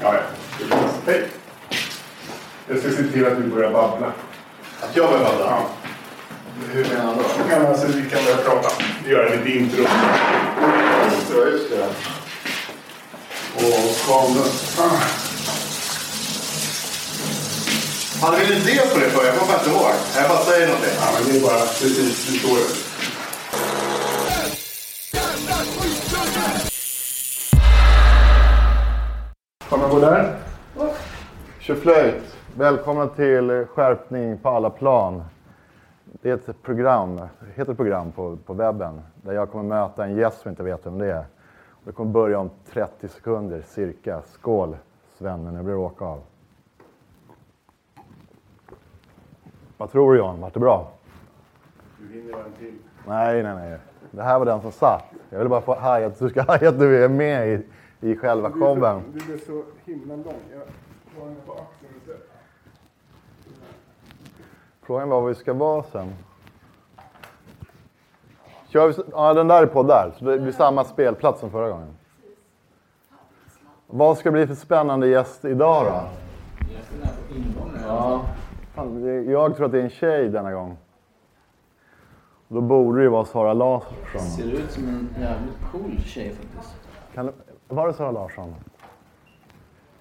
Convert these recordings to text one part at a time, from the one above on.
Ja, ja. Det. Hej! Jag ska se till att du börjar babbla. Att jag börjar babbla? Ja. Hur menar du då? Kan alltså, vi kan börja prata. Göra lite intro. Ja, just det. Och kameran. Ah. Hade vi en idé på det förr? Jag kommer inte ihåg. Jag bara säger någonting. Ja, men det är bara precis. Det står det. Kan man gå där? Kör flöjt. Välkomna till Skärpning på alla plan. Det är ett program, heter ett program på, på webben där jag kommer möta en gäst som inte vet vem det är. Det kommer börja om 30 sekunder cirka. Skål Svenne, nu blir det åka av. Vad tror du John, vart det bra? Du hinner en till. Nej, nej, nej. Det här var den som satt. Jag ville bara få haja att du ska haja att du är med i, i själva showen. Du blev så himla lång. Jag har den på axeln istället. Frågan var var vi ska vara sen. Kör vi, ja, den där är på där, så det blir samma spelplats som förra gången. Vad ska det bli för spännande gäst idag då? Ja. Fan, det- Jag tror att det är en tjej denna gång. Då borde det ju vara Sara Larsson. Ser ut som en jävligt cool tjej faktiskt. Kan det, var det Sara Larsson?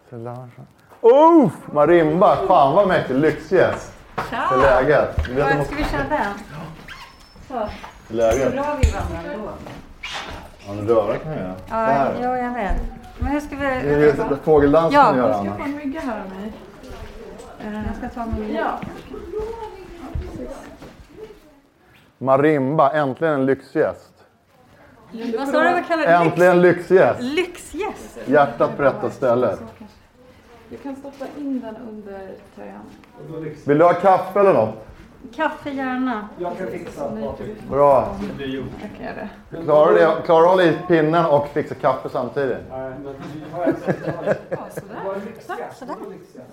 Sara Larsson. Oh! Marimba! Fan vad mäktigt. Lyxgäst. Hur är läget? Du du måste- ska vi köra den? Så, hur är läget? bra vi vandrar ändå. Ja, men röra kan jag göra. Ja, jo, jag vet. Men hur ska Det är vi... ju fågeldansen Ja. att göra, Jag Anna. få en mygga här av mig. Jag ska ta min... Ja. Marimba, äntligen en lyxgäst. Vad sa du? Vad kallar du? Äntligen lyxgäst. Lyxgäst? Hjärtat på rätta stället. Du kan stoppa in den under tröjan. Vill du ha kaffe eller något? Kaffe gärna. Bra. Jag kan göra det. Klarar du det? Klarar du att hålla i pinnen och fixa kaffe samtidigt? Sådär.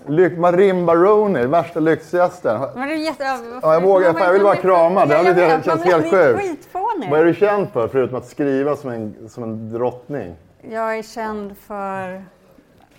Lyx, Marimba Rooney, värsta lyxgästen. Men det är jätte... Ja, jag vågar, fan, jag vill bara krama. Det har lite- Jag känns men helt sjukt. Vad är du känd för, förutom att skriva som en, som en drottning? Jag är känd för...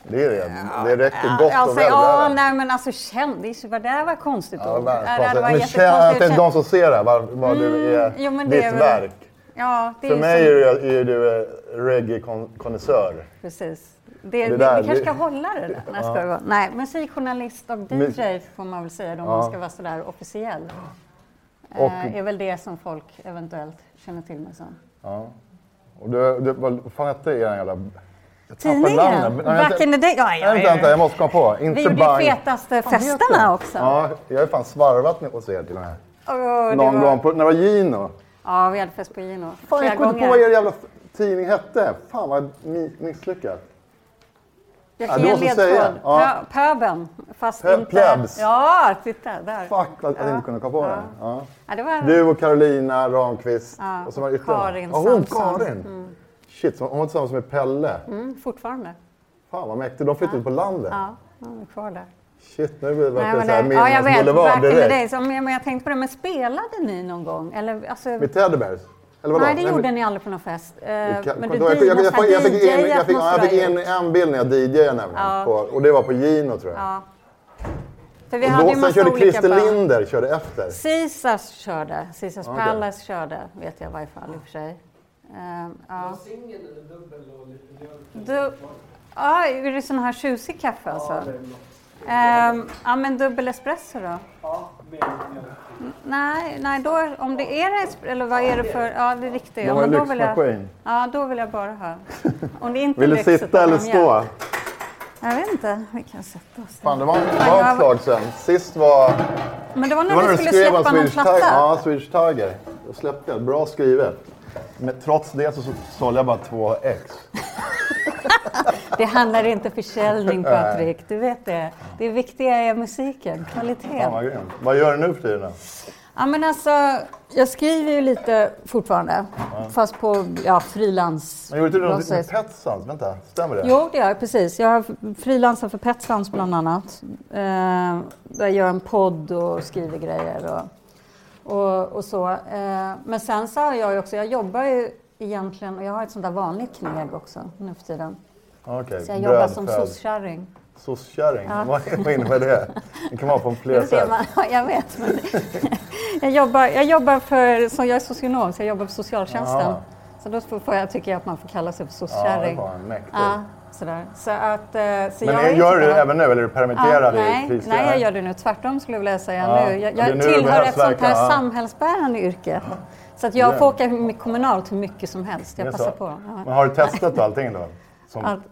Det, är det. det räcker gott och alltså, väl. ja, nej men alltså kändis, vad det var konstigt Ja, ord. Ja, det var konstigt. Men känn, att de som ser det, vad, vad du är, Mm, jo, men det ditt är väl- verk. Ja, det För mig som- är du, är du eh, reggae-konnässör. Precis. Det, Det där, vi kanske det- ska hålla det där. Nej, det vara. Nej, musikjournalist och DJ Men- får man väl säga då, om Ja. man ska vara sådär officiell. Och- Eh, är väl det som folk eventuellt känner till mig som. Ja. Och du, du, vad fan hette er jävla... Tidningen? Back in the day? Ja, ja, Vänta, vänta, ja. jag måste komma på. Inte Vi gjorde ju fetaste festerna också. Ja, jag har fan svarvat med hos er till och med. Det Någon var- gång på, när det var Gino. Ja, vi hade fest på Gino. Fan, jag kommer inte på vad er jävla tidning hette. Fan vad mi- misslyckat. Jag Ja, kan du ge en ledtråd. Ja. Pö- Pöben, fast Pö- inte... plebs. Ja, titta där. Fuck att jag inte kunde komma på. Ja. Ja, det var... Du och Carolina Ramqvist. Ja, Och så var det. Karin ja, hon. Karin. Shit, hon var tillsammans med Pelle. Mm, fortfarande. Fan vad mäktigt. De flyttade ut på landet. Ja, de är kvar där. Shit, nu blir det Nej, verkligen men så här det, ja, jag Minnas vet. Boulevard direkt. jag- Men jag tänkte på det, men spelade ni någon gång? Eller, alltså, Med Teddy Bears? Eller vadå? nej, det gjorde ni aldrig på någon fest. Eh, Jag, men men du jag, jag, jag, jag, jag, fick in, jag, fick, ja, jag fick in in... en bild när jag DJade nämligen. Ja. På, och det var på Gino tror jag. Ja. För vi och hade då, sen körde Christer. Linder körde efter. Caesars körde. Caesars Okej. Palace körde, vet jag i varje fall i och för sig. Eh, ja. Du, ja, är det sån här tjusig kaffe alltså? Ehm, ja, men dubbel espresso då? N- Nej, nej då, om det är es- eller vad är det för, ja det är riktigt. Det Ja, men då vill jag, ja, då vill jag bara ha. Om det inte Vill du sitta eller stå? Jag vet inte, vi kan sätta oss Fan, det var, det var ett slag sen. Sist var... Men det var Det när var när du skulle släppa någon platta. Ja, Swedish Tiger. Då släppte jag. Bra skrivet. Men trots det så så sålde jag bara två ex. Det handlar inte försäljning Patrik, du vet det. Det viktiga är musiken, kvaliteten. vad grymt. Vad gör du nu för tiden? Ja men alltså, jag skriver ju lite fortfarande. Fast på ja, frilans. Men gjorde du något med basis. Pet Sounds? Vänta, stämmer det? Jo, det gör jag precis. Jag har frilansat för Pet Sounds bland annat. Eh, där jag gör en podd och skriver grejer och, och, och så. Eh, men sen så har jag också, jag jobbar ju egentligen, och jag har ett sånt där vanligt kneg också nu för tiden. Okej, Så jag jobbar som brödfödd. sosskärring. Sosskärring, Ja. vad innebär det? Det kan vara på flera sätt. man, ja, jag vet. Men jag, jobbar, jag jobbar för, så jag är socionom, så jag jobbar för socialtjänsten. Jaha. Så då får jag, tycker jag att man får kalla sig för Ja, det var mäktigt. Ja, sådär. Så att, eh, så Men jag gör du det även nu eller är du permitterad nej, i kris? nej, jag gör det nu. Tvärtom skulle jag vilja säga Ja, nu. Jag, jag nu tillhör ett sånt här ja. samhällsbärande yrke. Så att jag Ja. får åka med kommunalt hur mycket som helst. Jag passar så. på. Men Ja. har du testat allting då? Som, Allt.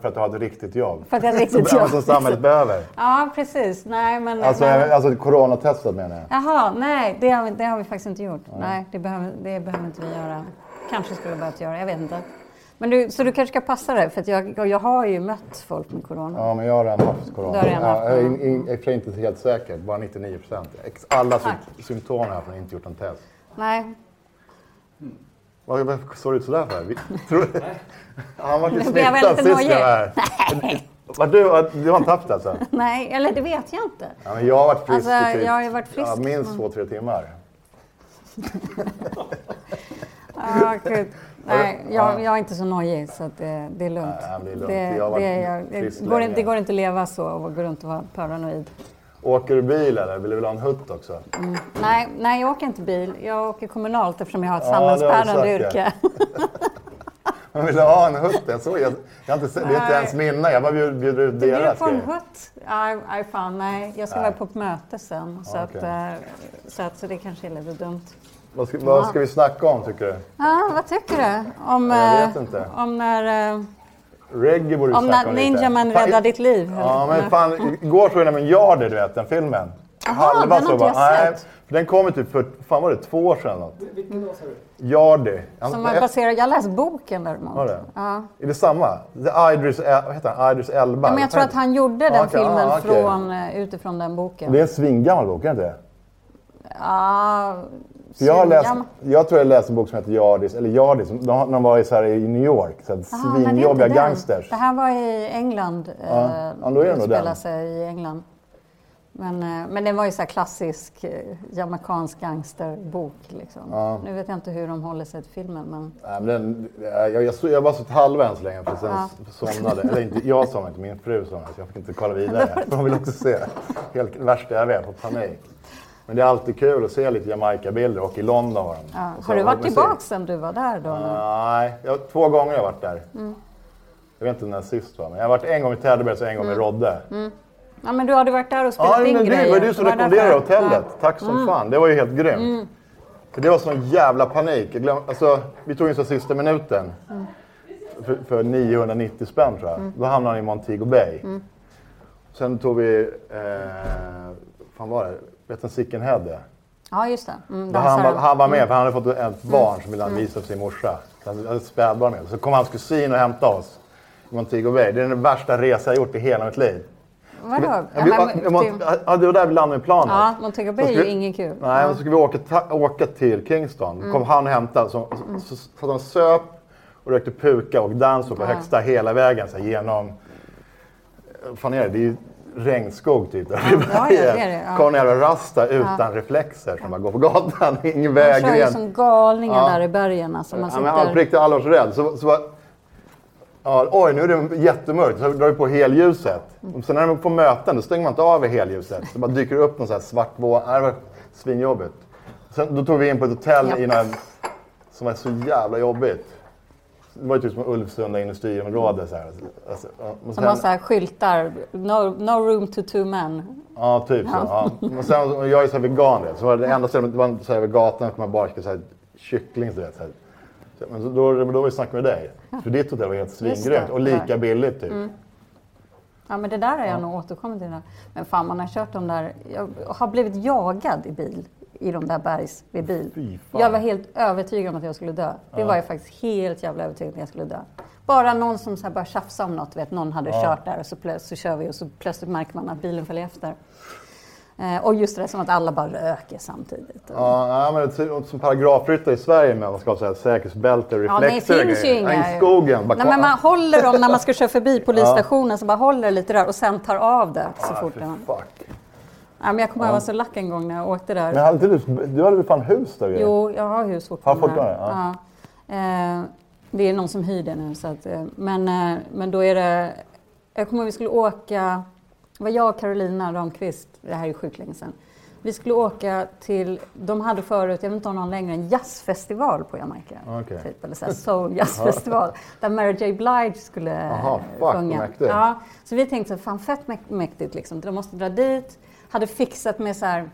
för, att du har ett riktigt jobb? För att jag riktigt som, jobb. som samhället behöver? Ja, precis. Nej, men, Alltså, men, alltså coronatestat menar jag. Jaha, nej, det har, vi, det har vi faktiskt inte gjort. Nej, det behöver, det behöver inte vi göra. Kanske skulle vi behövt göra, jag vet inte. Men du, så du kanske ska passa dig, för jag, jag har ju mött folk med corona. Ja, men jag har redan haft corona. Du har redan haft ja, jag är corona. sig inte helt säker, bara 99 procent. Alla Tack. symptom har jag haft, men inte gjort en test. Nej, Varför såg du ut sådär för? Vi, tror, han var ju smittad sist jag var här. Var du, du har inte haft det alltså? nej, eller det vet jag inte. Ja, men jag har varit frisk Alltså, i typ, jag har varit frisk, ja, minst men- två, tre timmar. Ah, gud. Nej, jag, jag är inte så nojig så att det, det är lugnt. Nej, det är lugnt. Det, Jag jag- går, inte- det går inte att leva så och gå runt och vara paranoid. Åker du bil eller vill du ha en hutt också? Nej, nej, jag åker inte bil. Jag åker kommunalt eftersom jag har ett Ja, du samhällsbärande yrke. Men vill du ha en hutt? Jag såg, jag, jag har inte, det är inte ens mina, jag bara bjuder, bjuder ut Du bjuder deras på en grejer. hutt? Nej, fan nej. Jag ska Nej. vara på ett möte sen. Så, Ja, att, eh, så, att, så det kanske är lite dumt. Vad ska, vad ska vi snacka om tycker du? Ja, vad tycker du? Om, Jag eh, vet inte. om när, eh, Reggae borde vi om snacka när om lite. Ninja Man räddar ditt liv? Ja, men fan, igår såg jag nämligen Yardy, du vet, den filmen. Jaha, den har inte jag nej, sett. för den kom ju typ för, fan var det, två år sedan eller något? Vilken då sa du? Yardy. Som var baserad, jag har läst boken däremot. Var det? Ja. Är det samma? The Idris, El- vad heter han? Idris Elba? Ja, men jag tror att han gjorde den Ja, okej, filmen ja, okej. från, eh, utifrån den boken. Det är en svingammal bok, är det inte det? Ja, jag, har läst, jag tror jag läste en bok som heter Yardis, eller Yardis, de, de var i, så här, i New York, så det svinjobbiga gangsters. Det här var i England. Ja, eh, ja, då är det nog sig i England. Men, eh, men den var ju så här klassisk eh, jamaicansk gangsterbok. Liksom. Ja. Nu vet jag inte hur de håller sig till filmen. Men... Nej, men den, jag, jag, så- jag var så halva än så länge, för sen Ja. somnade. Eller inte, jag somnade inte, min fru somnade, så jag fick inte kolla vidare. För hon ville också se. Helt värsta jag vet, på panik. Men det är alltid kul att se lite Jamaica-bilder och i London var de. Ja. Så- Har du varit tillbaka sen du var där då? Nej, jag, två gånger har jag varit där. Mm. Jag vet inte när sist var, men jag har varit en gång i Täderberg och en gång i Rodde. Ja, men du hade varit där och spelat Ja, in men det grejer. var du som rekommenderade hotellet. Ja. Mm. Tack som fan. Det var ju helt grymt. För det var sån jävla panik. Jag glöm, alltså, vi tog in så sista minuten. Mm. För, för 990 spänn tror jag. Då hamnade han i Montego Bay. Mm. Sen tog vi, eh, fan var det? Vet du Sicken Head är? Ja, just det. Mm, där han, var, han var med för han hade fått ett barn som ville han visa för sin morsa. Han hade ett spädbarn med. Så kom hans kusin och hämtade oss i Montego Bay. Det är den värsta resa jag gjort i hela mitt liv. Vadå? Vi, ja, ja, det var där vi landade med planet. Ja, Montego Bay är ju ingen kul. Nej, Ja. Mm. så skulle vi åka, ta, åka till Kingston. Då kom han och hämtade. Så, så, så, så de söp och rökte puka och dans på Ja. högsta hela vägen så genom... Fan är det? Det är regnskog typ. Där Ja, ja, det är det, ja. Rasta utan reflexer som bara går på gatan. Ingen väg. De kör ju som galningar Ja. där i bergen. Alltså, man Ja, men på sitter... riktigt allvarsrädd. Så, så, ja, oj, nu är det jättemörkt. Så drar vi på helljuset. Och sen när är på möten, då stänger man inte av helljuset. Så bara dyker det upp någon så här svart våg. Det var svinjobbigt. Sen, då tog vi in på ett hotell i någon, som var så jävla jobbigt. Det var ju typ som Ulvsunda industriområde. Så här. Alltså, ja, och sen- har så här skyltar. No, no room to two men. Ja, typ så. Ja. Men sen, och jag är så här vegan, det. så var det enda stället, det var så här vid gatan som man bara skulle säga kyckling. Så här. Så, Men då, då var vi snackade med dig. För ditt hotell var helt svingrymt det. och lika Ja. billigt typ. Ja men det där har jag nog återkommit till. Men fan man har kört de där. Jag har blivit jagad i bil. I de där bergs vid bil. Jag var helt övertygad om att jag skulle dö. Det var jag faktiskt helt jävla övertygad om att jag skulle dö. Bara någon som så här började tjafsa om något. Vet, någon hade kört där och så, plö- så kör vi och så plötsligt märker man att bilen följer efter. Eh, och just det som att alla bara röker samtidigt. Och- Ja, ja, men det är som paragrafryttare i Sverige med man ska ha så här säkerhetsbälte och Ja, det reflexer. finns ju inga... Ja, skogen. Bara Nej, men man håller dem när man ska köra förbi polisstationen, så bara håller lite där och sen tar av det så Ja, fort. det- fuck. Ja, men jag kommer ihåg jag var så lack en gång när jag åkte där. Men hade du, du hade väl fan hus där? Jo, jag har hus fortfarande. Ja, fortfarande, Ja. Eh, Det är någon som hyr det nu. Så att, eh, men, eh, men då är det... Jag kommer ihåg vi skulle åka... Det var jag och Carolina Ramqvist, det här är sjukt länge sedan. Vi skulle åka till, de hade förut, jag vet inte om någon längre, en jazzfestival på Jamaica. Okej. Typ, eller så här soul jazzfestival. där Mary J Blige skulle Aha, fuck, sjunga. Ja, så vi tänkte, fan fett mäk- mäktigt liksom. De måste dra dit. Hade fixat med så här,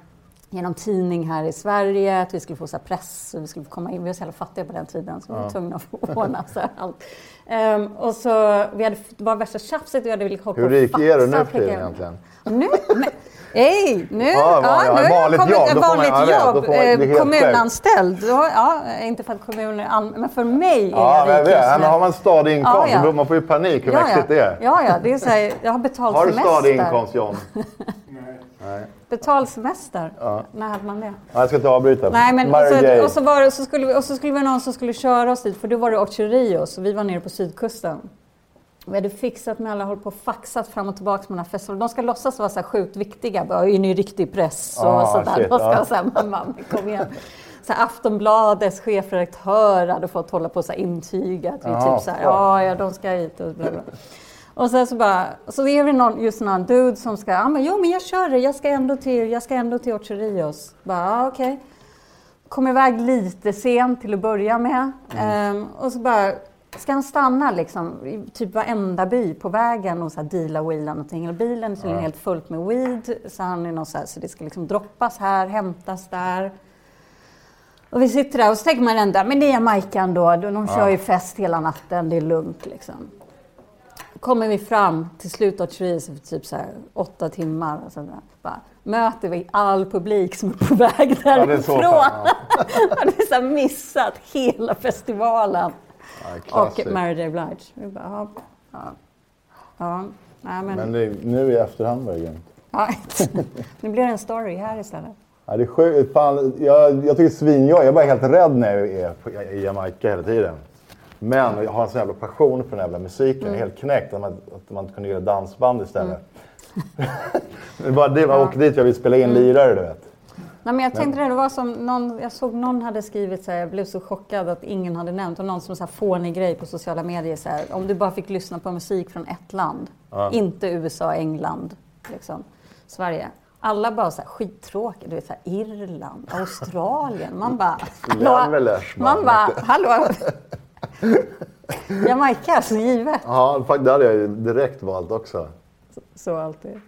genom tidning här i Sverige, att vi skulle få så press och vi skulle komma in. Vi var så jävla fattiga på den tiden så vi var tvungna att ordna så här allt. Ehm, och så, vi hade, det var värsta tjafset, vi hade velat hoppa Hur och rik är du nu för tiden egentligen? nu? Men, hej, nu, Ja, ja, nu har jag vanligt kommit jobb, ett vanligt ja, jag vet, då jobb. man- eh, kommunanställd. Ja, inte för att kommunen an- men för mig är Ja, jag rik just nu. har man stadig inkomst, Ja, ja. man får ju panik hur ja, mäktigt det ja. är. Ja, ja, det är så här, jag har betalt Har du semester. stadig inkomst John? Betald semester. När hade man det? Ja, jag ska inte avbryta. Nej, men och så, och, så var det, och, så skulle vi, och så skulle vi någon som skulle köra oss dit, för då var det Ocho Rios och vi var nere på sydkusten. Vi hade fixat med alla, hållit på och faxat fram och tillbaka med den här festivalen. De ska låtsas vara så här sjukt viktiga. Bara, är ni riktig press? Och Ah, sådär. shit, De ska så här, mamma, kom igen. Så här, Aftonbladets chefredaktör hade fått hålla på och intyga att vi Ah, typ så här, fuck. ja, de ska hit och bla bla. Och sen så bara, så är det någon, just någon dude som ska, ja men jo men jag kör det, jag ska ändå till, jag ska ändå till Ocho Rios. Bara, ja, okej. Kom iväg lite sent till att börja med. Ehm, och så bara, ska han stanna liksom i typ varenda by på vägen och så här deala wheela någonting. Eller bilen är tydligen helt fullt med weed. Så han är någon så här, så det ska liksom droppas här, hämtas där. Och vi sitter där och så tänker man ändå, men det är Jamaica ändå. De kör ju fest hela natten, det är lugnt liksom kommer vi fram till slutet av Therese för typ så här åtta timmar. Och så där. Bara, möter vi all publik som är på väg Ja, det är så därifrån. fan, Hade missat hela festivalen. Ja, Och. Mary J Blige. Vi bara, ja, ja, ja. Nej, men, Men det, nu i efterhand var det grymt. ja, nu blir det en story här istället. Ja, det är sjukt. Fan, jag, jag tycker det är svinjobbigt. Jag är bara helt rädd när jag är på, i Jamaica hela tiden. Men jag har en sån jävla passion för den jävla musiken. Mm. Helt knäckt att man, att man kunde göra dansband istället. det var det, man åkte dit jag vill spela in Mm. lirare, du vet. Nej, men jag tänkte det, det var som någon, jag såg någon hade skrivit så här, jag blev så chockad att ingen hade nämnt, och någon som så här fånig grej på sociala medier så här, om du bara fick lyssna på musik från ett land, inte USA, England, liksom, Sverige. Alla bara så här skittråkiga, du vet så här, Irland, Australien, man bara, Jävelers, man. man bara, hallå? Jamaica, så givet. Ja, det hade jag ju direkt valt också. Så alltid.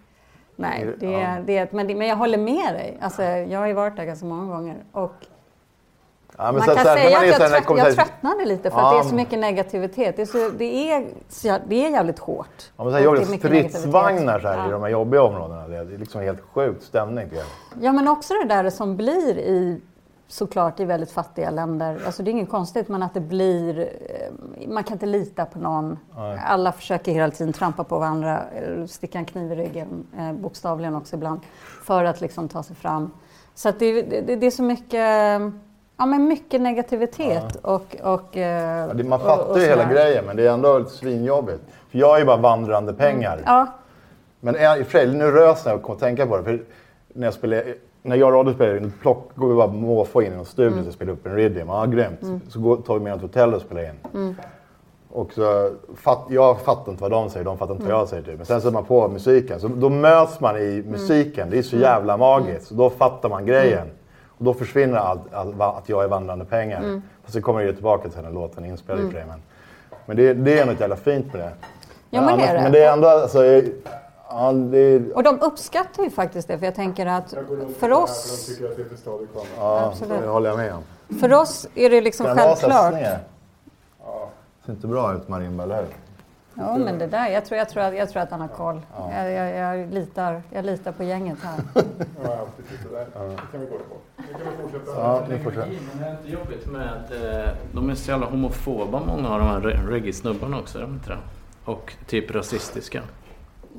Nej, det, Ja. är- det, men, det, men jag håller med dig. Alltså, jag har ju varit där ganska många gånger. Och Ja, man så- kan så här, säga att jag, trött, jag här- tröttnade lite för Ja, att det är så mycket negativitet. Det är, så, det är, så, det är jävligt hårt. Ja, men så här, jag det stridsvagnar så här, i de här jobbiga områdena. Det är liksom helt sjukt stämning. Ja, men också det där som blir i såklart i väldigt fattiga länder. Alltså det är inget konstigt, men att det blir... eh, Man kan inte lita på någon. Alla försöker hela tiden trampa på varandra, sticka en kniv i ryggen, eh, bokstavligen också ibland, för att liksom ta sig fram. Så det, det, det är så mycket, ja, men mycket negativitet. Och, och, eh, Ja, det- man och- fattar och ju hela grejen, men det är ändå lite svinjobbigt. För jag är ju bara vandrande pengar. Ja, Men i och för sig, nu rös jag kom att tänka på det. För när, jag spelade, när jag och Radio spelade in, plock, går vi bara måfå in i någon studio Mm. och spelar upp en Riddim. Ja, grymt. Så går, tar vi med till hotell och spelar in. Mm. Och så, fatt, jag fattar inte vad de säger, de fattar inte Mm. vad jag säger. Typ. Men sen sätter man på musiken. Så då möts man i Mm. musiken. Det är så jävla magiskt. Så då fattar man grejen. Och då försvinner allt, allt, att jag är vandrande pengar. Mm. Fast så kommer det tillbaka till när låten är inspelad i och sig, Men, men det, det är något jävla fint med det. Ja, men det är annars- det. Men det är ändå, alltså, ja, det och de uppskattar ju faktiskt det, för jag tänker att Jag för det oss, För de tycker att det är för stadig kamera. Ja, Absolut. det håller jag med om. för oss är det liksom Ska självklart. sned? Ser inte bra ut Marimba, eller hur? Ja, men det där, jag tror, jag tror, att, jag tror att han har koll. Jag, jag, jag, litar, jag litar på gänget här. Alltid tyckt det där. Det kan vi gå på. Nu kan vi fortsätta. Ja, ni. Men det är inte jobbigt med att eh, de är så jävla homofoba många av de här re- reggae-snubbarna också, är de inte det? Och typ rasistiska.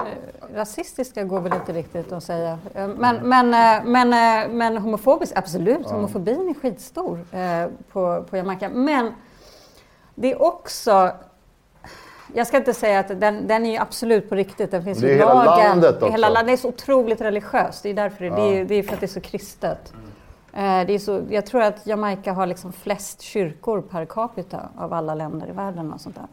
Eh, Rasistiska går väl inte riktigt att säga. Eh, Men, men, eh, men, men homofobisk, absolut. Homofobin är skitstor på, på Jamaica. Men det är också... Jag ska inte säga att den, den är ju absolut på riktigt. Den finns Det är i hela lagen. landet Hela också. landet. Det är så otroligt religiöst. Det är därför det, det, är, det är för att det är så kristet. Det är så, jag tror att Jamaica har liksom flest kyrkor per capita av alla länder i världen. Och sånt där.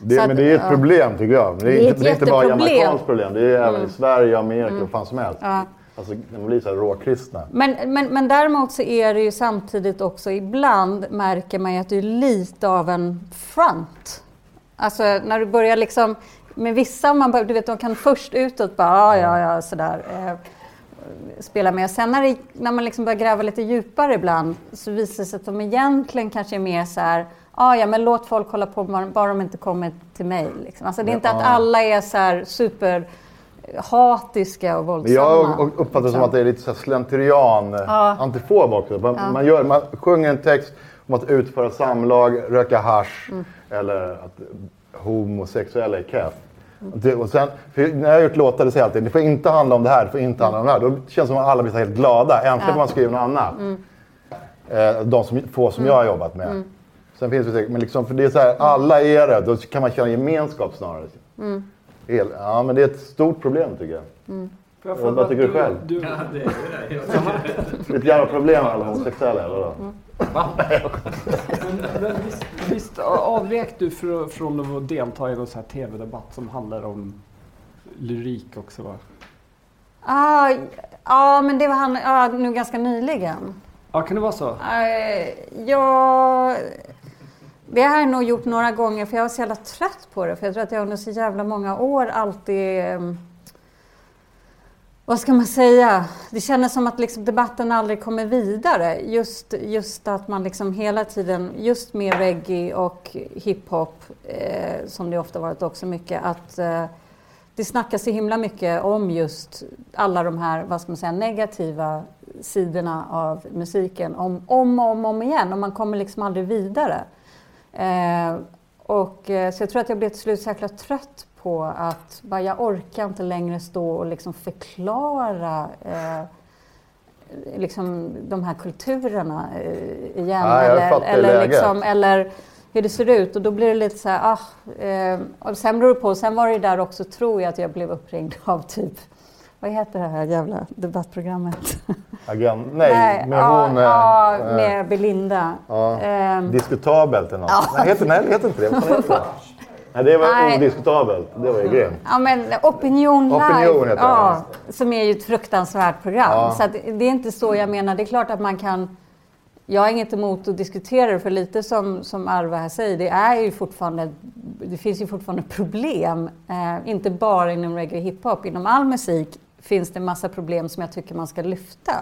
Det, att, men det är ett ja. problem tycker jag. Det är, Det är inte, ett det är inte bara. Mm. jamaicanskt problem. Det är även i Sverige, Amerika och fan som helst. Ja. Alltså, de blir så här råkristna. Men, men, men däremot så är det ju samtidigt också ibland märker man ju att det är lite av en front. Alltså när du börjar liksom med vissa, man du vet de kan först utåt bara ja ja ja sådär eh, spela med. Sen när, det, när man liksom börjar gräva lite djupare ibland så visar det sig att de egentligen kanske är mer så här Ja, ja, men låt folk hålla på bara, de inte kommer till mig. Liksom. Alltså, det är inte att Ja. alla är så här super hatiska och våldsamma. jag uppfattar det som att det är lite så slentrian, Ja. antifob också. Man, man, gör, man sjunger en text om att utföra samlag, röka hasch Mm. eller att homosexuella är keff. Och sen, när jag har gjort låtar det säger jag alltid det får inte handla om det här, det får inte handla om det här. Då känns det som att alla blir så helt glada. Äntligen får man skriva något annat. Mm. Eh, de som, få som jag har jobbat med. Sen finns det säkert, men liksom, för det är så här, alla är det. Då kan man känna gemenskap snarare. Mm. Ja, men det är ett stort problem tycker jag. Får jag Vad tycker du själv? Du, Ja, det är det. Ett jävla problem med alla homosexuella, eller vadå? men, men visst, visst avvek du fr, från att delta i någon så här tv-debatt som handlar om lyrik också? Va? Ah, ja, men det var han ja, nu ganska nyligen. Ja, kan det vara så? Eh, ja, det har jag nog gjort några gånger för jag var så jävla trött på det. För jag tror att jag under så jävla många år alltid... Ehm, vad ska man säga? Det kändes som att liksom debatten aldrig kommer vidare. Just, just att man liksom hela tiden, just med reggae och hiphop, eh, som det ofta varit också mycket, att eh, det snackas så himla mycket om just alla de här, vad ska man säga, negativa sidorna av musiken om, om och om, om igen och man kommer liksom aldrig vidare. Eh, och, eh, så jag tror att jag blev till slut så jäkla trött på att bara, jag orkar inte längre stå och liksom förklara eh, liksom de här kulturerna eh, igen. Jag eller, eller, liksom, eller hur det ser ut. Och då blir det lite så här, ah, eh, och sen beror det på. Sen var det där också, tror jag, att jag blev uppringd av typ, vad heter det här jävla debattprogrammet? Agent, nej, men ja, hon... ja, eh, med Belinda. ja, Ehm, diskutabelt eller något. Ja. Nej, heter, nej, heter inte det. Vad heter det? Nej, det var Nej. odiskutabelt. Det var ju grymt. Ja, men Opinion Live, Opinion det. ja, som är ju ett fruktansvärt program. Ja. Så det är inte så jag menar. Det är klart att man kan... Jag har inget emot att diskutera det, för lite som, som Arva här säger, det, är ju fortfarande, det finns ju fortfarande problem. Eh, inte bara inom reggae och hiphop, inom all musik finns det en massa problem som jag tycker man ska lyfta.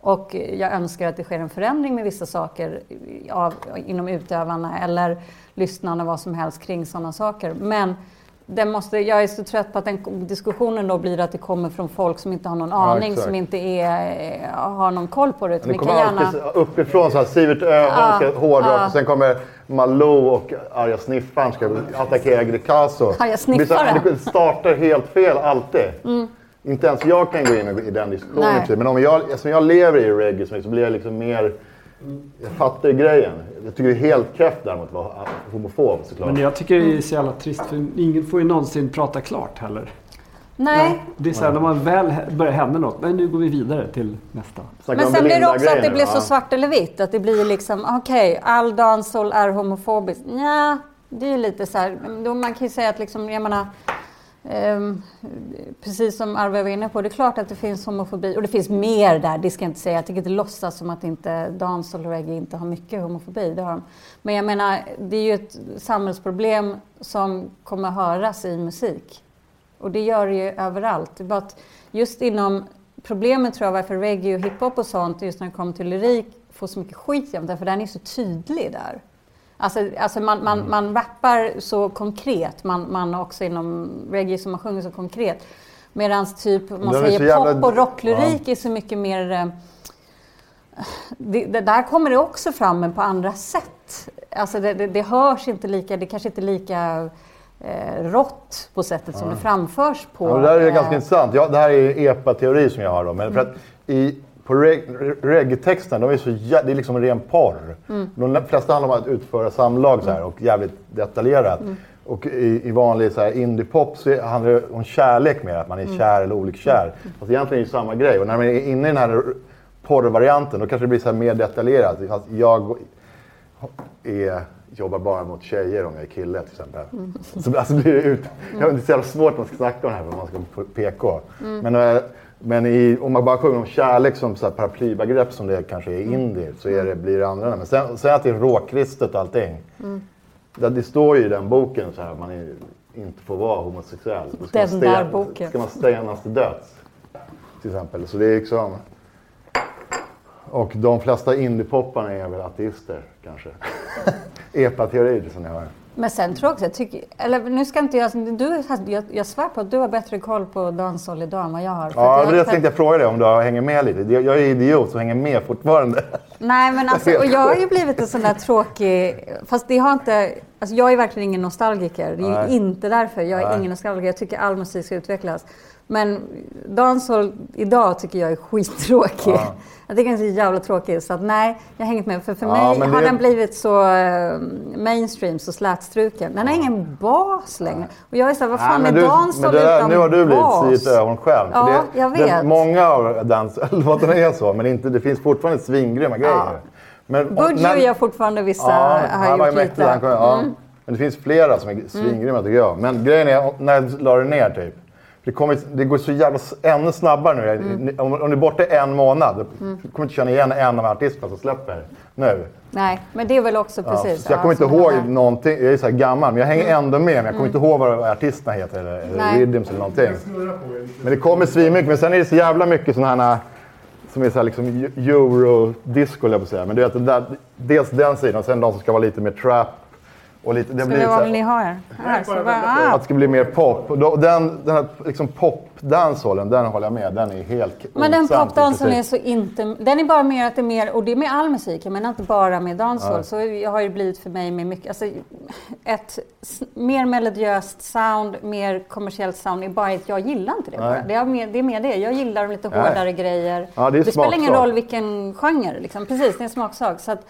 Och jag önskar att det sker en förändring med vissa saker av, inom utövarna eller lyssnarna, vad som helst kring sådana saker. Men den måste, jag är så trött på att den diskussionen då blir att det kommer från folk som inte har någon aning, exakt. som inte är, har någon koll på det. Det kommer gärna... alltid uppifrån, så här, Sivert Öholm ska hårdrock ja. och sen kommer Malou och arga sniffaren ska attackera Greekazo. Arga Det blir så sniffare. här, Det startar helt fel alltid. Inte ens jag kan gå in i den diskussionen. Nej. typ. Men om jag, eftersom jag lever i reggae så mycket så blir jag liksom mer... Jag fattar grejen. Jag tycker det är helt kräft däremot att vara homofob såklart. Men jag tycker det är så jävla trist för ingen får ju någonsin prata klart heller. Nej, Det är så här, när man väl börjar hända något, men nu går vi vidare till nästa. Men sen blir det också att det blir så svart eller vitt. Att det blir liksom, okej, all dancehall är homofobisk. Ja, det är ju lite så här, men då man kan ju säga att liksom, jag menar, Ehm, precis som Arve var inne på, det är klart att det finns homofobi. Och det finns mer där, det ska jag inte säga. Jag tycker inte låtsas som att inte dans och reggae inte har mycket homofobi. Det har de. Men jag menar, det är ju ett samhällsproblem som kommer höras i musik. Och det gör det ju överallt. Det bara att just inom problemet tror jag varför reggae och hiphop och sånt, just när det kommer till lyrik, får så mycket skit jämt, för den är så tydlig där. Alltså, alltså man, man, man rappar så konkret, man, man också inom reggae som man sjunger så konkret. Medan typ, man säger jävla- pop och rocklyrik är så mycket mer... eh, Det, det där kommer det också fram, men på andra sätt. Alltså det, det, det hörs inte lika, det kanske inte är lika eh, rått på sättet som det framförs på. Ja, det där är eh, ganska intressant. Ja, det här är epa-teori som jag har. Då. Men för att i, på reg- reggae-texten, de är så jä- det är liksom ren porr. De flesta handlar om att utföra samlag så här, och jävligt detaljerat. Och i, i vanlig så här, indie-pop så handlar det om kärlek mer, att man är kär eller olikkär. Fast egentligen är det samma grej. Och när man är inne i den här porrvarianten, då kanske det blir så mer detaljerat. Fast jag är, jobbar bara mot tjejer om jag är kille till exempel. Så alltså blir det, ut, ja, det är så jävla svårt att man ska snacka om det här för man ska på PK. Men, eh, men i, om man bara sjunger om kärlek som så här paraplybegrepp som det kanske är i indie så är det, blir det annorlunda. Men sen, sen att det är råkristet allting. Det, det står ju i den boken så här, att man är, inte får vara homosexuell. Då ska Den man där boken. ska man stenas till döds. Till exempel. Så det är liksom... Och de flesta indiepopparna är väl ateister kanske. Epa-teori som ni hör. Men sen tror jag också, jag tycker, eller nu ska inte jag, du, jag, jag svär på att du har bättre koll på danshåll idag än vad jag har. Ja, att det jag, tänkte jag fråga dig om du hänger med lite. Jag jag är idiot som hänger med fortfarande. Nej men alltså, och jag har ju blivit en sån där tråkig, fast det har inte, alltså jag är verkligen ingen nostalgiker. Det är ju inte därför. Jag är Nej. ingen nostalgiker. Jag tycker all musik ska utvecklas. Men dancehall idag tycker jag är skittråkig. Ja. Jag tycker den är så jävla tråkig. Så att nej, jag har hängt med. För för Ja, mig har det- den blivit så eh, mainstream, så slätstruken. Den har ingen bas längre. Och jag är såhär, vad fan Nej, är dancehall det utan Nu har du blivit bas? siet ögon själv. Ja, det, jag det- vet. många av danslåtarna är så, men inte, det finns fortfarande svingrymma grejer. Men, Budgie gör fortfarande vissa, Ja, har gjort mäktig. lite. Han kom, ja. Mm. Men det finns flera som är svingrymma tycker jag. Men grejen är, när jag la det ner typ. Det, kommer, det går så jävla ännu snabbare nu. Mm. Om, om du är borta en månad, kommer du inte känna igen en av artisterna som släpper nu. Nej, men det är väl också Ja, precis. så jag ja, kommer inte ihåg den någonting. Jag är så här gammal, men jag hänger ändå med. Men jag kommer inte ihåg vad artisterna heter eller, eller rhythms eller någonting. Men det kommer svinmycket. Men sen är det så jävla mycket sådana här som är så här liksom euro-disco, höll jag på att säga. Men du vet, det där, dels den sidan och sen de som ska vara lite mer trap. Och lite, det Ska blir vad vill ni ha här? här så bara, att ah. det ska bli mer pop. Den den här liksom pop-danshållen, den håller jag med. Den är helt Men den popdansen är så inte... Den är bara mer att det är mer, och det är med all musik, jag menar inte bara med dancehall. Så jag har ju blivit för mig med mycket, alltså ett mer melodiöst sound, mer kommersiellt sound, är bara att jag gillar inte det Nej. bara. Det är, mer, det är mer det. Jag gillar lite Nej. hårdare grejer. Ja, det är spelar ingen roll vilken genre, liksom. precis, det är en smaksak. Så att,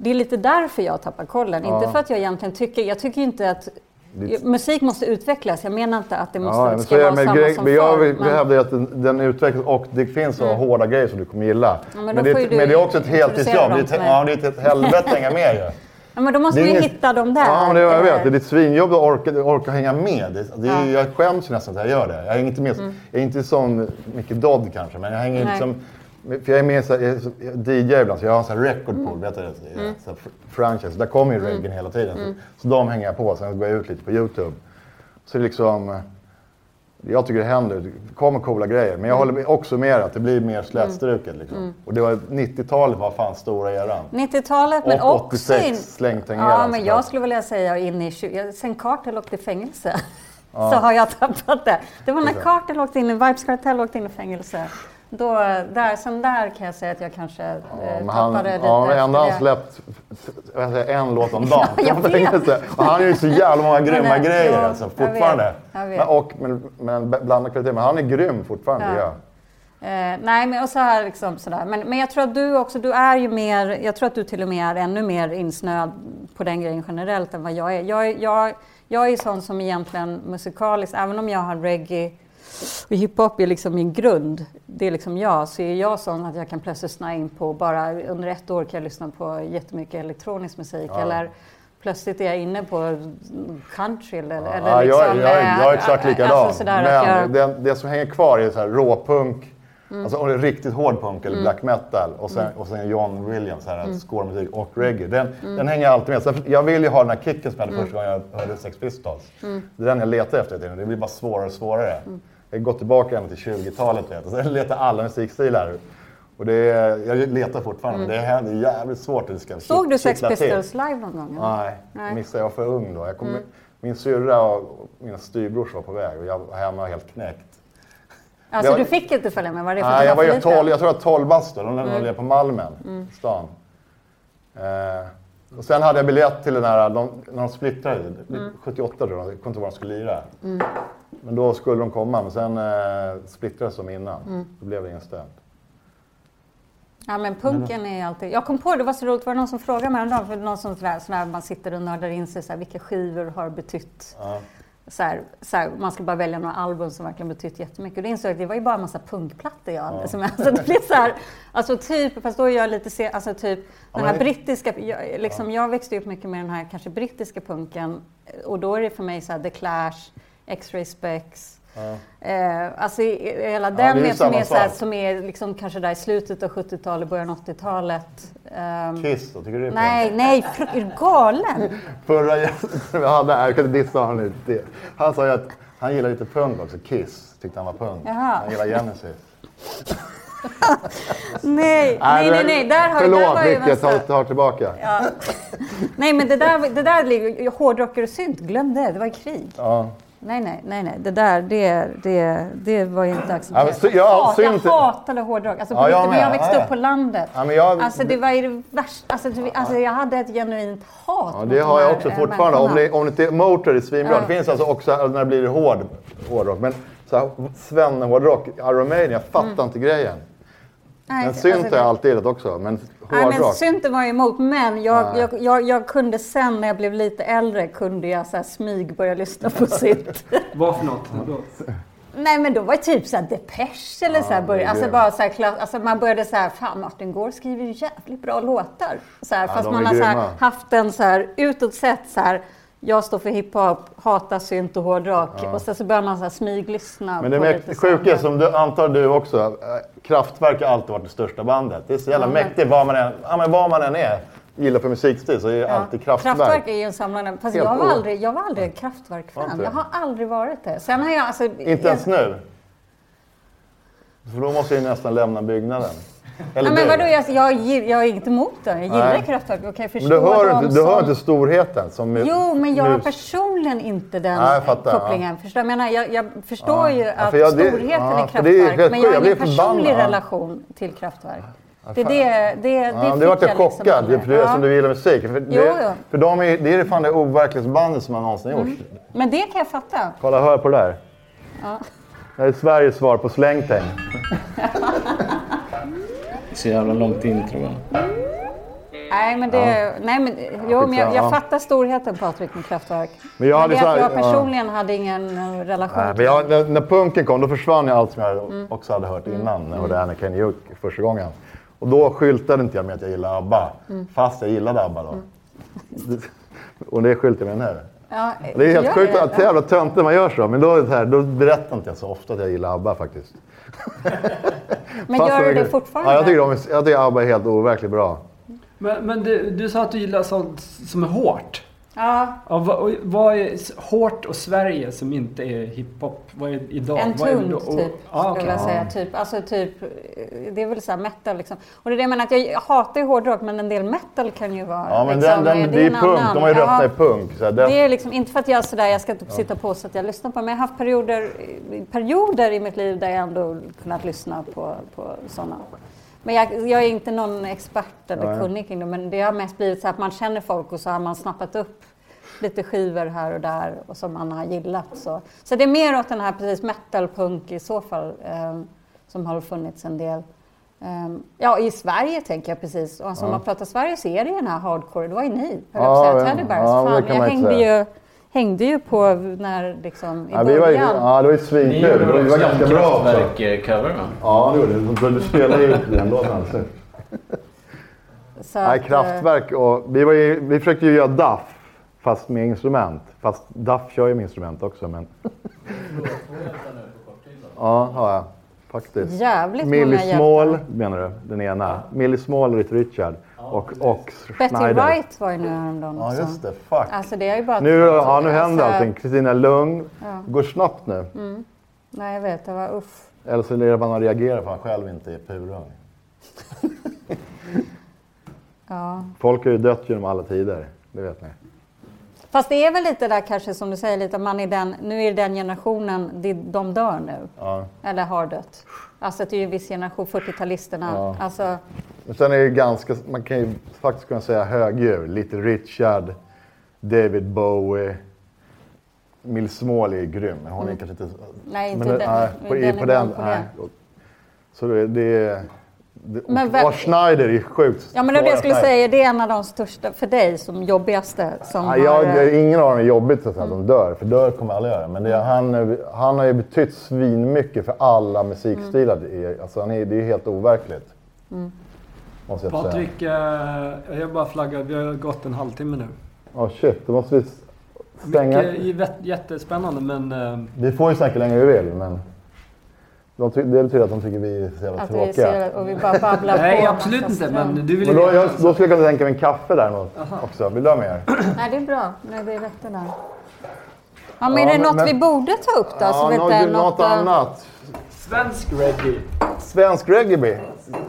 det är lite därför jag tappar kollen. Ja. Inte för att jag egentligen tycker, jag tycker inte att Det- Musik måste utvecklas. Jag menar inte att det måste, Ja, men ska vara med samma grej, som men jag förr. vill- men- hävdar att den, den utvecklas och det finns så hårda grejer som du kommer gilla. men men, då det, men det är också ett heltidsjobb. Det är ja, det är ett helvete att hänga med ju. Ja, men då måste ju inget- hitta dem där. Ja, men det, jag vet. Det är ett svinjobb att orka, orka hänga med. Det, det Ja. Jag skäms ju nästan att jag gör det. Jag är inte, med, jag är inte sån Micke Dodd kanske, men jag hänger Nej. liksom... För jag är med så jag jag ibland, så jag har en sån här record pool, vet du det? Så franchise. Där kommer ju reggae hela tiden. Så, så de hänger jag på, sen går jag ut lite på YouTube. Så liksom... eh, Jag tycker det händer, det kommer coola grejer. Men jag håller med också med att det blir mer slätstruket. Liksom. Och det var 90-talet var fan stora eran. 90-talet men Och också 86 in... slängtängeran, Ja, men jag skulle vilja säga in i 20... Sen Carter åkte i fängelse så har jag tappat det. Det var när Carter åkte in i Vibes Cartel åkte in i fängelse. Då, där, sen där kan jag säga att jag kanske eh, han, tappade lite. ja, men ändå har han släppt jag säger, en låt om dagen. Ja, jag. Och han har ju så jävla många grymma Men, grejer ja, alltså, jag fortfarande. vet, jag vet. Men, och, men, men blandad kvalitet. Men han är grym fortfarande, Ja. ja. Eh, nej, men och så här liksom sådär. Men, men jag tror att du också, du är ju mer, jag tror att du till och med är ännu mer insnöad på den grejen generellt än vad jag är. Jag, jag, jag är sån som egentligen musikaliskt, även om jag har reggae och hiphop är liksom min grund, det är liksom jag, så är jag sån att jag kan plötsligt snöa in på, bara under ett år kan jag lyssna på jättemycket elektronisk musik eller Plötsligt är jag inne på country eller, eller ja, liksom... jag, jag, jag, är eh, exakt alltså likadan. sådär men Mm. det, det som hänger kvar är så här råpunk, alltså och riktigt hård punk eller black metal och sen, och sen John Williams, här, Mm. scoremusik och reggae. Den, den hänger alltid med. Så jag vill ju ha den här kicken som jag hade Mm. första gången jag hörde Sex Pistols. Det är den jag letar efter. Det blir bara svårare och svårare. Mm. Jag har gått tillbaka ända till 20-talet vet, och sen letar alla musikstilar. Och det är, jag letar fortfarande, men det är, det är jävligt svårt att ska Mm. Såg du Sex. Pistols live någon gång? eller? Nej, Nej. Mm. missade. Jag var för ung då. Jag kom, Min syrra och mina styvbrors var på väg och jag var hemma helt knäckt. Alltså Jag- du fick inte följa med? Var det för Nej, jag var ju för liten? 12, jag tror jag var 12 bast då. De Mm. mm. på Malmen, stan. Eh, och sen hade jag biljett till den här, de, när de splittrade, Mm. 78 tror jag, jag kommer inte ihåg var de skulle lira. Men då skulle de komma, men sen eh, splittrades de innan. Mm. Då blev det inställt. Ja men punken är alltid... Jag kom på det, var så roligt, var det någon som frågade mig häromdagen, för någon som sådär, sådär, man sitter och nördar in sig, sådär, vilka skivor har betytt? Ja. så här, så här, man ska bara välja några album som verkligen betytt jättemycket. Och det insåg jag att det var ju bara en massa punkplattor jag hade. Som, alltså, det blir så här, alltså typ, fast då är jag lite, se, alltså typ den här men- brittiska, jag, liksom, jag växte upp mycket med den här kanske brittiska punken. Och då är det för mig så här The Clash, X-Ray Spex. Eh, alltså hela den ju är som, är så här, som är liksom kanske där i slutet av 70-talet, början av 80-talet. Ehm, Kiss då, tycker du det är nej, nej, är du galen? Förra gästen vi hade här, jag kan inte dissa honom lite. Han sa ju att han gillar lite punk också. Kiss tyckte han var punk. Jaha. Han gillar Genesis. Nej, nej, nej, nej. Där har, Förlåt där Micke, jag tar, tillbaka. Ja. Nej, men det där, det där ligger, hårdrockare och synt, glöm det, det var krig. Nej, nej, nej, nej, det där, det, det, det var ju inte Ja, accepterat. ja, Hat- synt- jag hatade hårdrock. Alltså, Ja, jag men jag växte ja, upp på landet. Ja, jag- Alltså det var ju det värsta. Alltså, du- alltså, jag hade ett genuint hat Ja, det de har jag också eh, fortfarande. Om det, om det inte Motor är svinbra. Ja. Det finns alltså också när det blir hård, hårdrock. Men svennehårdrock, Iron Maiden, jag fattar inte grejen. Nej, Men synt alltså, har jag alltid gillat också. Men Nej, men hårdrock. synten var jag emot, men jag, jag, jag, jag kunde sen när jag blev lite äldre kunde jag så här smyg börja lyssna på synt. Vad för något? Nej men då var det typ såhär Depeche eller så här började, alltså bara så här, alltså man började så här, fan Martin Gård skriver ju jävligt bra låtar. Så här, fast man har så här, haft en så här utåt sett så här, jag står för hiphop, hatar synt och hårdrock. Och sen så börjar man så här smyglyssna Men det är sjuka som du antar du också. eh, Kraftwerk har alltid varit det största bandet. Det är så jävla Ja, mäktigt. Var man, än, ja, men var man än är, gillar för musikstil så är det alltid Kraftwerk. Kraftwerk är ju en samlande, fast jag var aldrig, jag var aldrig en Kraftwerk-fan. Jag har aldrig varit det. Sen har jag alltså... Inte ens nu. För då måste jag ju nästan lämna byggnaden. Eller Ja, men vadå, jag, jag, jag är inte emot det. Jag gillar Nej. Kraftwerk och kan Men förstå du hör, inte, du hör som- inte storheten som Jo, men jag har personligen inte den Nej, jag fattar, kopplingen. Förstår, jag, menar, jag, jag förstår ju Ja, att för jag- det- storheten ja, är är Kraftwerk, men jag har ingen personlig relation till Kraftwerk. Det, det, det, det, Ja, det det vart jag liksom chockad, aldrig. för det, Ja. som du gillar musik. För, Jo, det, jo. för de är, det är fan det overklighetsbandet som har någonsin gjorts. Men det kan jag fatta. Kolla, hör på det där. Ja. Det här är Sveriges svar på slängtäng. Så jävla långt intro. va? Nej, men, det, nej, men, jo, men jag, Ja. jag fattar storheten Patrik med Kraftwerk. Men jag men det att jag ja. personligen hade ingen eh, relation Nej, men jag, när, när punken kom då försvann ju allt som jag Mm. också hade hört innan. När jag hörde Anna Juk första gången. Och då skyltade inte jag med att jag gillade ABBA. Mm. Fast jag gillade ABBA då. Och det skyltar jag med nu. Ja, Det är helt sjukt att jävla töntigt man gör så. Men då, är det så här, då berättar inte jag så ofta att jag gillar ABBA faktiskt. Men gör du jag- det fortfarande? Ja, jag tycker, de, är- jag tycker ABBA är helt overkligt bra. Men, men du, du sa att du gillar sånt som är hårt. Ja, Ja, vad, vad är hårt och Sverige som inte är hiphop? Vad är idag? En är det? Och- typ, skulle okej. jag säga. Typ, alltså typ, det är väl så här metal liksom. Och det är det jag menar, att jag hatar ju hårdrock, men en del metal kan ju vara... Ja, men liksom, den, den, det är en punk. annan- De har ju Ja, rötterna i punk. Så här, det, Det är liksom, inte för att jag sådär, jag ska inte sitta på så att jag lyssnar på, men jag har haft perioder, perioder i mitt liv där jag ändå kunnat lyssna på, på sådana. Men jag, jag är inte någon expert eller Nej. kunnig kring det, men det har mest blivit så att man känner folk och så har man snappat upp lite skivor här och där och som man har gillat. Så, så det är mer åt den här precis metal-punk i så fall eh, som har funnits en del. Eh, ja, i Sverige tänker jag precis. Och alltså, om man pratar Sverige så är det ju den här hardcore. Det var ju ni, höll jag på Ja, att säga. ja, men det Fan, jag hängde säga. ju, hängde ju på när liksom i ja, vi var, början. ja, det var ju svinkul. Det var, det var också ganska bra också. Kraftwerk-cover va? Ja, det gjorde det. Du spelade ju den låten alldeles nyss. Så Nej, att, eh, kraftverk och vi, var ju, vi försökte ju göra DAF fast med instrument. Fast DAF kör ju med instrument också men... ja, har jag. Faktiskt. Jävligt Millie många Small hjältar. menar du? Den ena. Millie Small, Little Richard och, och Betty Schneider. Wright var ju nu häromdagen Ja, också. just det. Fuck. Alltså det är ju bara... Nu, ja, nu händer alltså, allting. Kristina Lugn. Ja. går snabbt nu. Nej, jag vet. Det var uff. Eller så är det man reagerar för han själv inte är purung. Ja. Folk har ju dött genom alla tider. Det vet ni. Fast det är väl lite där kanske som du säger, lite att man är den, nu är det den generationen, de dör nu. Ja. Eller har dött. Alltså det är ju en viss generation, 40-talisterna. Ja. Alltså, Men sen är det ju ganska, man kan ju faktiskt kunna säga högdjur. Little Richard, David Bowie. Mill Small är grym, hon är kanske inte... nej, inte men, den, nej, på, den på den, på nej. det. Så det, det är... Men vem- och Schneider är sjukt Ja, men det jag skulle Schneider. säga, det är en av de största, för dig, som jobbigaste. Som Ja, har, jag, eh, jag, ingen av dem är jobbigt så att, säga, att de dör, för dör kommer alla göra. Men det, han, han har ju betytt svinmycket för alla musikstilar. Det är- Alltså, han är, det är helt overkligt. Måste jag säga. Patrik, eh, jag bara flaggar. Vi har gått en halvtimme nu. Åh shit, då måste vi stänga. Mycket jät- jättespännande men eh, Vi får ju snacka länge vi vill, men de ty- det betyder att de tycker vi är så jävla att vi tråkiga. ser och vi bara babblar på. nej absolut inte. Men du vill Men då, jag, då skulle jag kunna tänka mig en kaffe där nå- också. Vill du ha mer? Nej, det är bra. Nej, det är rätt det där. Ja, men Ja, är det men- något men- vi borde ta upp då? så Ja, vet något, jag, något eh, annat. Svensk reggae. Svensk reggae.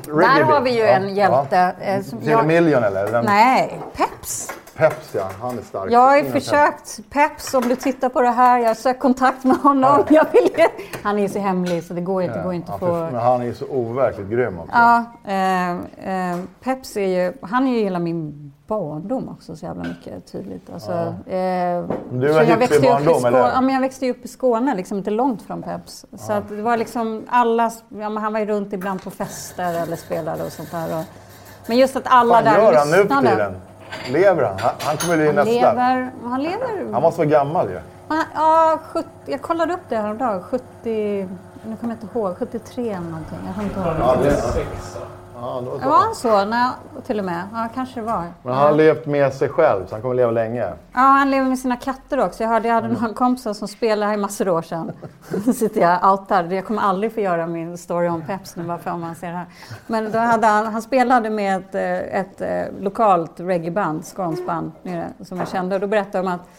Där har vi ju en hjälte. eh, som jag, Million eller? Den, nej, Peps. Peps ja, han är stark. Jag har försökt. Peps, om du tittar på det här, jag har sökt kontakt med honom. Jag vill, han är ju så hemlig så det går inte, går inte Ja, för, men han är ju så overkligt grym också. Ja, eh, eh, Peps är ju, han är ju hela min barndom också så jävla mycket tydligt. Alltså, eh, Du var jag hippie växte ju upp i barndom, Skåne, eller? ja, men jag växte ju upp i Skåne, liksom inte långt från Peps. Så att det var liksom alla, ja, men han var ju runt ibland på fester eller spelade och sånt där. Och, men just att alla Vad där gör han nu för tiden? Lever han? Han, han kommer bli Han nästa. lever, han lever. Han måste vara gammal ju. Han- Ja, 70, jag kollade upp det häromdagen. 70, nu kommer jag inte ihåg, 73 eller någonting. Jag inte ihåg. Ja, det, ja, då så. Var han så? Nej, till och med. Ja, kanske det var. Men han har levt med sig själv så han kommer leva länge. Ja, han lever med sina katter också. Jag hörde, jag hade några kompisar som spelade här i massor år sedan. Nu sitter jag outar. Jag kommer aldrig få göra min story om Peps nu, varför om man ser det här. Men då hade han, han spelade med ett, eh, ett, eh, lokalt reggaeband, skånsband som jag kände. Och då berättade de att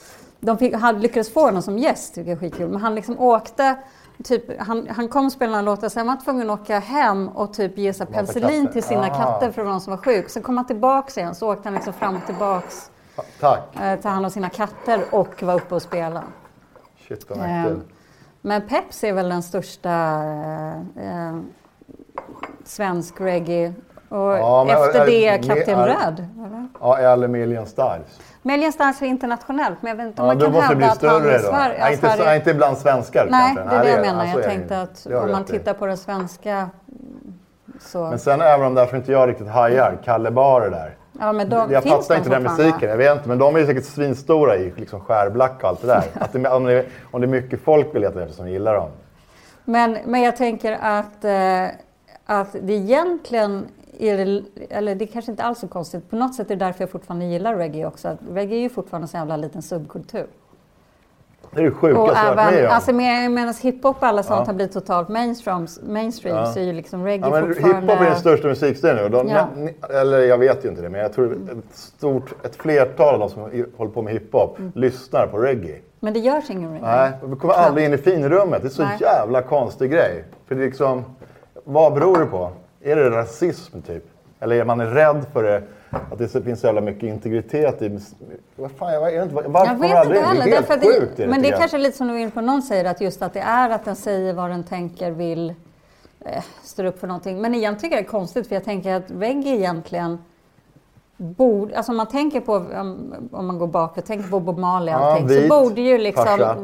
de fick, hade lyckats få honom som gäst, vilket är skitkul. Men han liksom åkte Typ, han, han kom spelade några låtar, sen var han tvungen att åka hem och typ ge sig penicillin till sina Ah. katter för någon som var sjuk. Sen kom han tillbaka igen, så åkte han liksom fram och tillbaks Tack. eh, ta hand om sina katter och vara uppe och spela. Shit vad Eh. Men Peps är väl den största eh, eh, svensk reggae. Och Ja, efter det är- Kapten Röd. Ja, eller Million Stars. Million Stars är internationellt, men jag vet inte om Ja, man kan måste det hävda bli att han är. Sverige. Nej, inte, Sverige- inte bland svenskar Nej, kanske. det är det jag ja, menar. så Jag det tänkte att Det om man tittar på den svenska mm, så... Men sen även om därför inte jag riktigt hajar, Kalle Bar där. Ja, men de, jag fattar de inte den musiken, jag vet inte. Men de är ju säkert svinstora i liksom skärblack och allt det där. Att det, om, det, om det är mycket folk vi letar efter som gillar dem. Men, men jag tänker att, eh, att det egentligen är det, eller det kanske inte alls är så konstigt. På något sätt är det därför jag fortfarande gillar reggae också. Reggae är ju fortfarande en så jävla liten subkultur. Det är det sjukaste Och jag varit med om. alltså med, medan hiphop och alla sånt Ja. har blivit totalt mainstream, mainstream Ja. så är ju liksom reggae Ja, men fortfarande... hiphop är den största musikstilen nu. De, Ja. Eller jag vet ju inte det, men jag tror ett, stort, ett flertal av de som håller på med hiphop Mm. lyssnar på reggae. Men det görs ingen reggae. Nej, vi kommer aldrig in i finrummet. Det är så Nej. jävla konstig grej. För det är liksom, vad beror det på? Är det rasism typ? Eller är man rädd för det? Att det finns så jävla mycket integritet i... Vad fan, jag vet inte, varför Jag vet aldrig inte in? Det heller. är helt sjukt. det, är men det är kanske lite som du var inne på, någon säger att just att det är att den säger vad den tänker, vill, eh, står upp för någonting. Men egentligen tycker jag det är konstigt för jag tänker att reggae egentligen borde, alltså om man tänker på, om, man går bak och tänker på Bob Marley och Ja, vit, så borde ju liksom, farsa.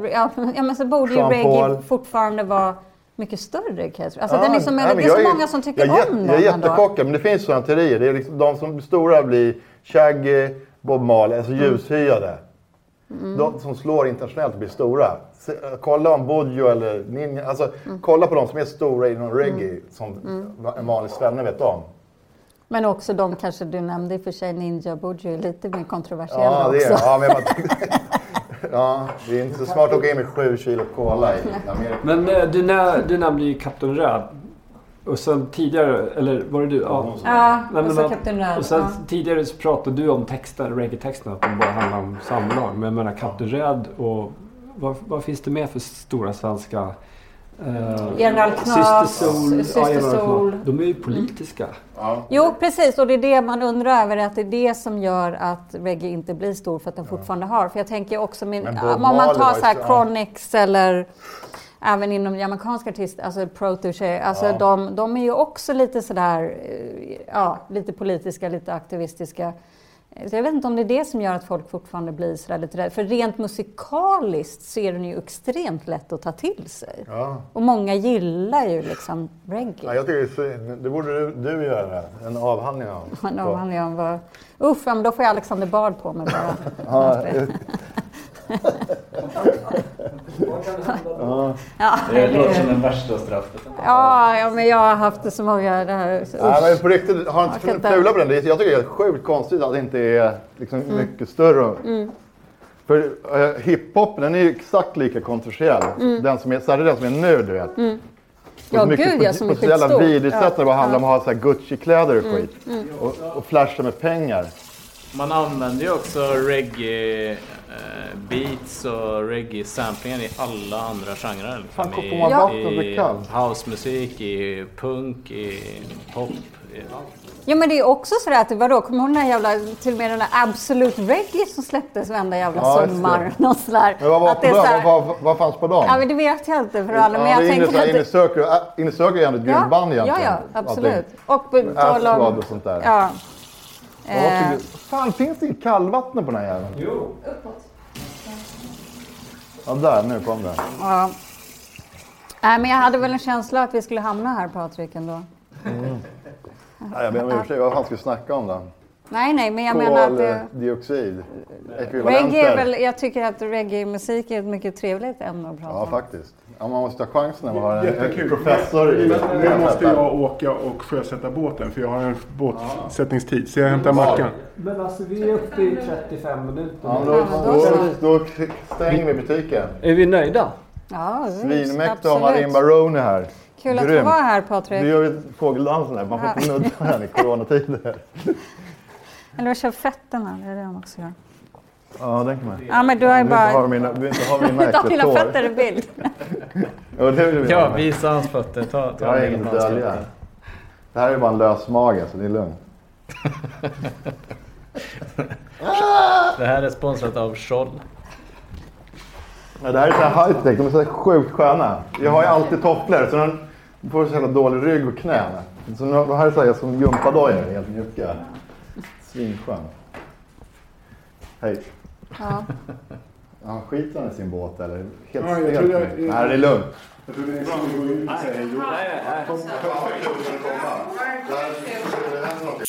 ja, men så borde ju reggae fortfarande vara mycket större jag tro. Alltså Ja, den är så, nej, det är så jag många som tycker jag är, om jät- den Jag är jättechockad, men det finns sådana teorier. Det är liksom, de som blir stora blir Shaggy, Bob Marley, alltså Mm. ljushyade. De som slår internationellt blir stora. Se, kolla om Bojo eller Ninja, alltså Mm. kolla på de som är stora inom reggae som en vanlig svenne vet om. Men också de kanske du nämnde i och för sig, Ninja Buju, är lite mer kontroversiella Ja, det är också. Ja, men jag ja, det är inte så smart att åka in med sju kilo cola i Amerika. Men eh, du, nä, du nämnde ju Kapten Röd. Och sen tidigare, eller var det du? Ja. Ja, Nej, och så Kapten Röd. Och sen ja. tidigare så pratade du om texten, reggae-texten, att de bara handlar om samlag. Men jag menar Kapten Röd och vad, vad finns det mer för stora svenska... Eh, General Knas, Syster Sol. Syster ja. De är ju politiska. Jo, precis. Och det är det man undrar över, att det är det som gör att reggae inte blir stor, för att den fortfarande har. För jag tänker också, Bob om man tar så här ja. Chronix eller även inom jamaicanska artister, alltså Protege, alltså de, de är ju också lite sådär, eh, ja, lite politiska, lite aktivistiska. Så jag vet inte om det är det som gör att folk fortfarande blir så lite rädda. För rent musikaliskt så är den ju extremt lätt att ta till sig. Ja. Och många gillar ju liksom Ja, reggae. jag tycker det, är så- det borde du, du göra, en avhandling av. Handlar jag om vad... Usch, ja, men då får jag Alexander Bard på mig bara. Ja, Ja, Det låter som det värsta straffet. ja, ja, men jag har haft det så många... Det här, så, Nej, men på riktigt, har Jag inte fula på den? Det är- Jag tycker det är sjukt konstigt att det inte är liksom mycket större. För uh, hiphopen den är ju exakt lika kontroversiell. Den som är, särskilt den som är nu, du vet. Ja, Och mycket gud på, ja, som på är ett så jävla skitstor. vidrigt sätt det bara handlar om ja. att ha så här Gucci-kläder och skit. Och, och flasha med pengar. Man använder ju också reggae eh, beats och reggae samplingar i alla andra genrer. Liksom. Fan, I, i kall? housemusik, i punk, i pop. I allt. Ja men det är också sådär att, vadå, kommer du ihåg den här jävla, till och med den där Absolute Reggae som släpptes varenda jävla Ja, sommar? Något sådär. Men vad, var Att på det är dem? så här- vad, vad, vad fanns på dem? Ja men det vet jag inte för alla, men ja, jag tänker att... Äh, inne Circle är ändå ett grymt band Ja, egentligen. ja, absolut. Allting. Och på tal om... och sånt där. Ja. Eh, Fan, finns det inget kallvatten på den här jäveln? Jo. Ja, där. Nu kom det. ja. Nej men jag hade väl en känsla att vi skulle hamna här Patrik ändå. Nej, jag ber om ursäkt. Vad fan ska vi snacka om då? Nej nej men jag menar att... det- Koldioxid? Reggae är väl, jag tycker att reggae-musik är ett mycket trevligt ämne att prata Ja, om. faktiskt. Ja, man måste ta chansen när man har en Jättekul. professor i Men nu måste jag åka och sjösätta båten för jag har en båtsättningstid. Så jag hämtar Mackan. Men alltså vi är uppe i 35 minuter Ja, nu. då, då då, stänger vi butiken. Är vi nöjda? Ja, Svinmäktig har Marin absolut. Baroni här. Kul att Grym. vara här Nu Patrik. gör vi fågeldansen här. Man får inte nudda den i coronatider. Eller jag kör fötterna, det är det de också gör. Ja, den kan man. Ja men du har ju bara... mina, du vill inte ha mina Ta mina fötter i bild. Ja, det vill vi Ja, visa hans fötter. Ta, ta Jag har inget att dölja. Det här är bara en lös mage, så det är lugnt. Det här är sponsrat av Scholl. Ja, det här är så här high tech, de är så här sjukt sköna. Jag har ju alltid tofflor, så de får så jävla dålig rygg och knän. Så nu- de här är så här som gympadojor, helt mjuka. Svinskön. Hej. Ja. Ja, skiter han i sin båt eller? Helt Ja, jag trodde jag- Nej, det är lugnt. Jag trodde ni skulle gå ut och säga hej då. Kom, kom, kom, kom, kom, kom, kom.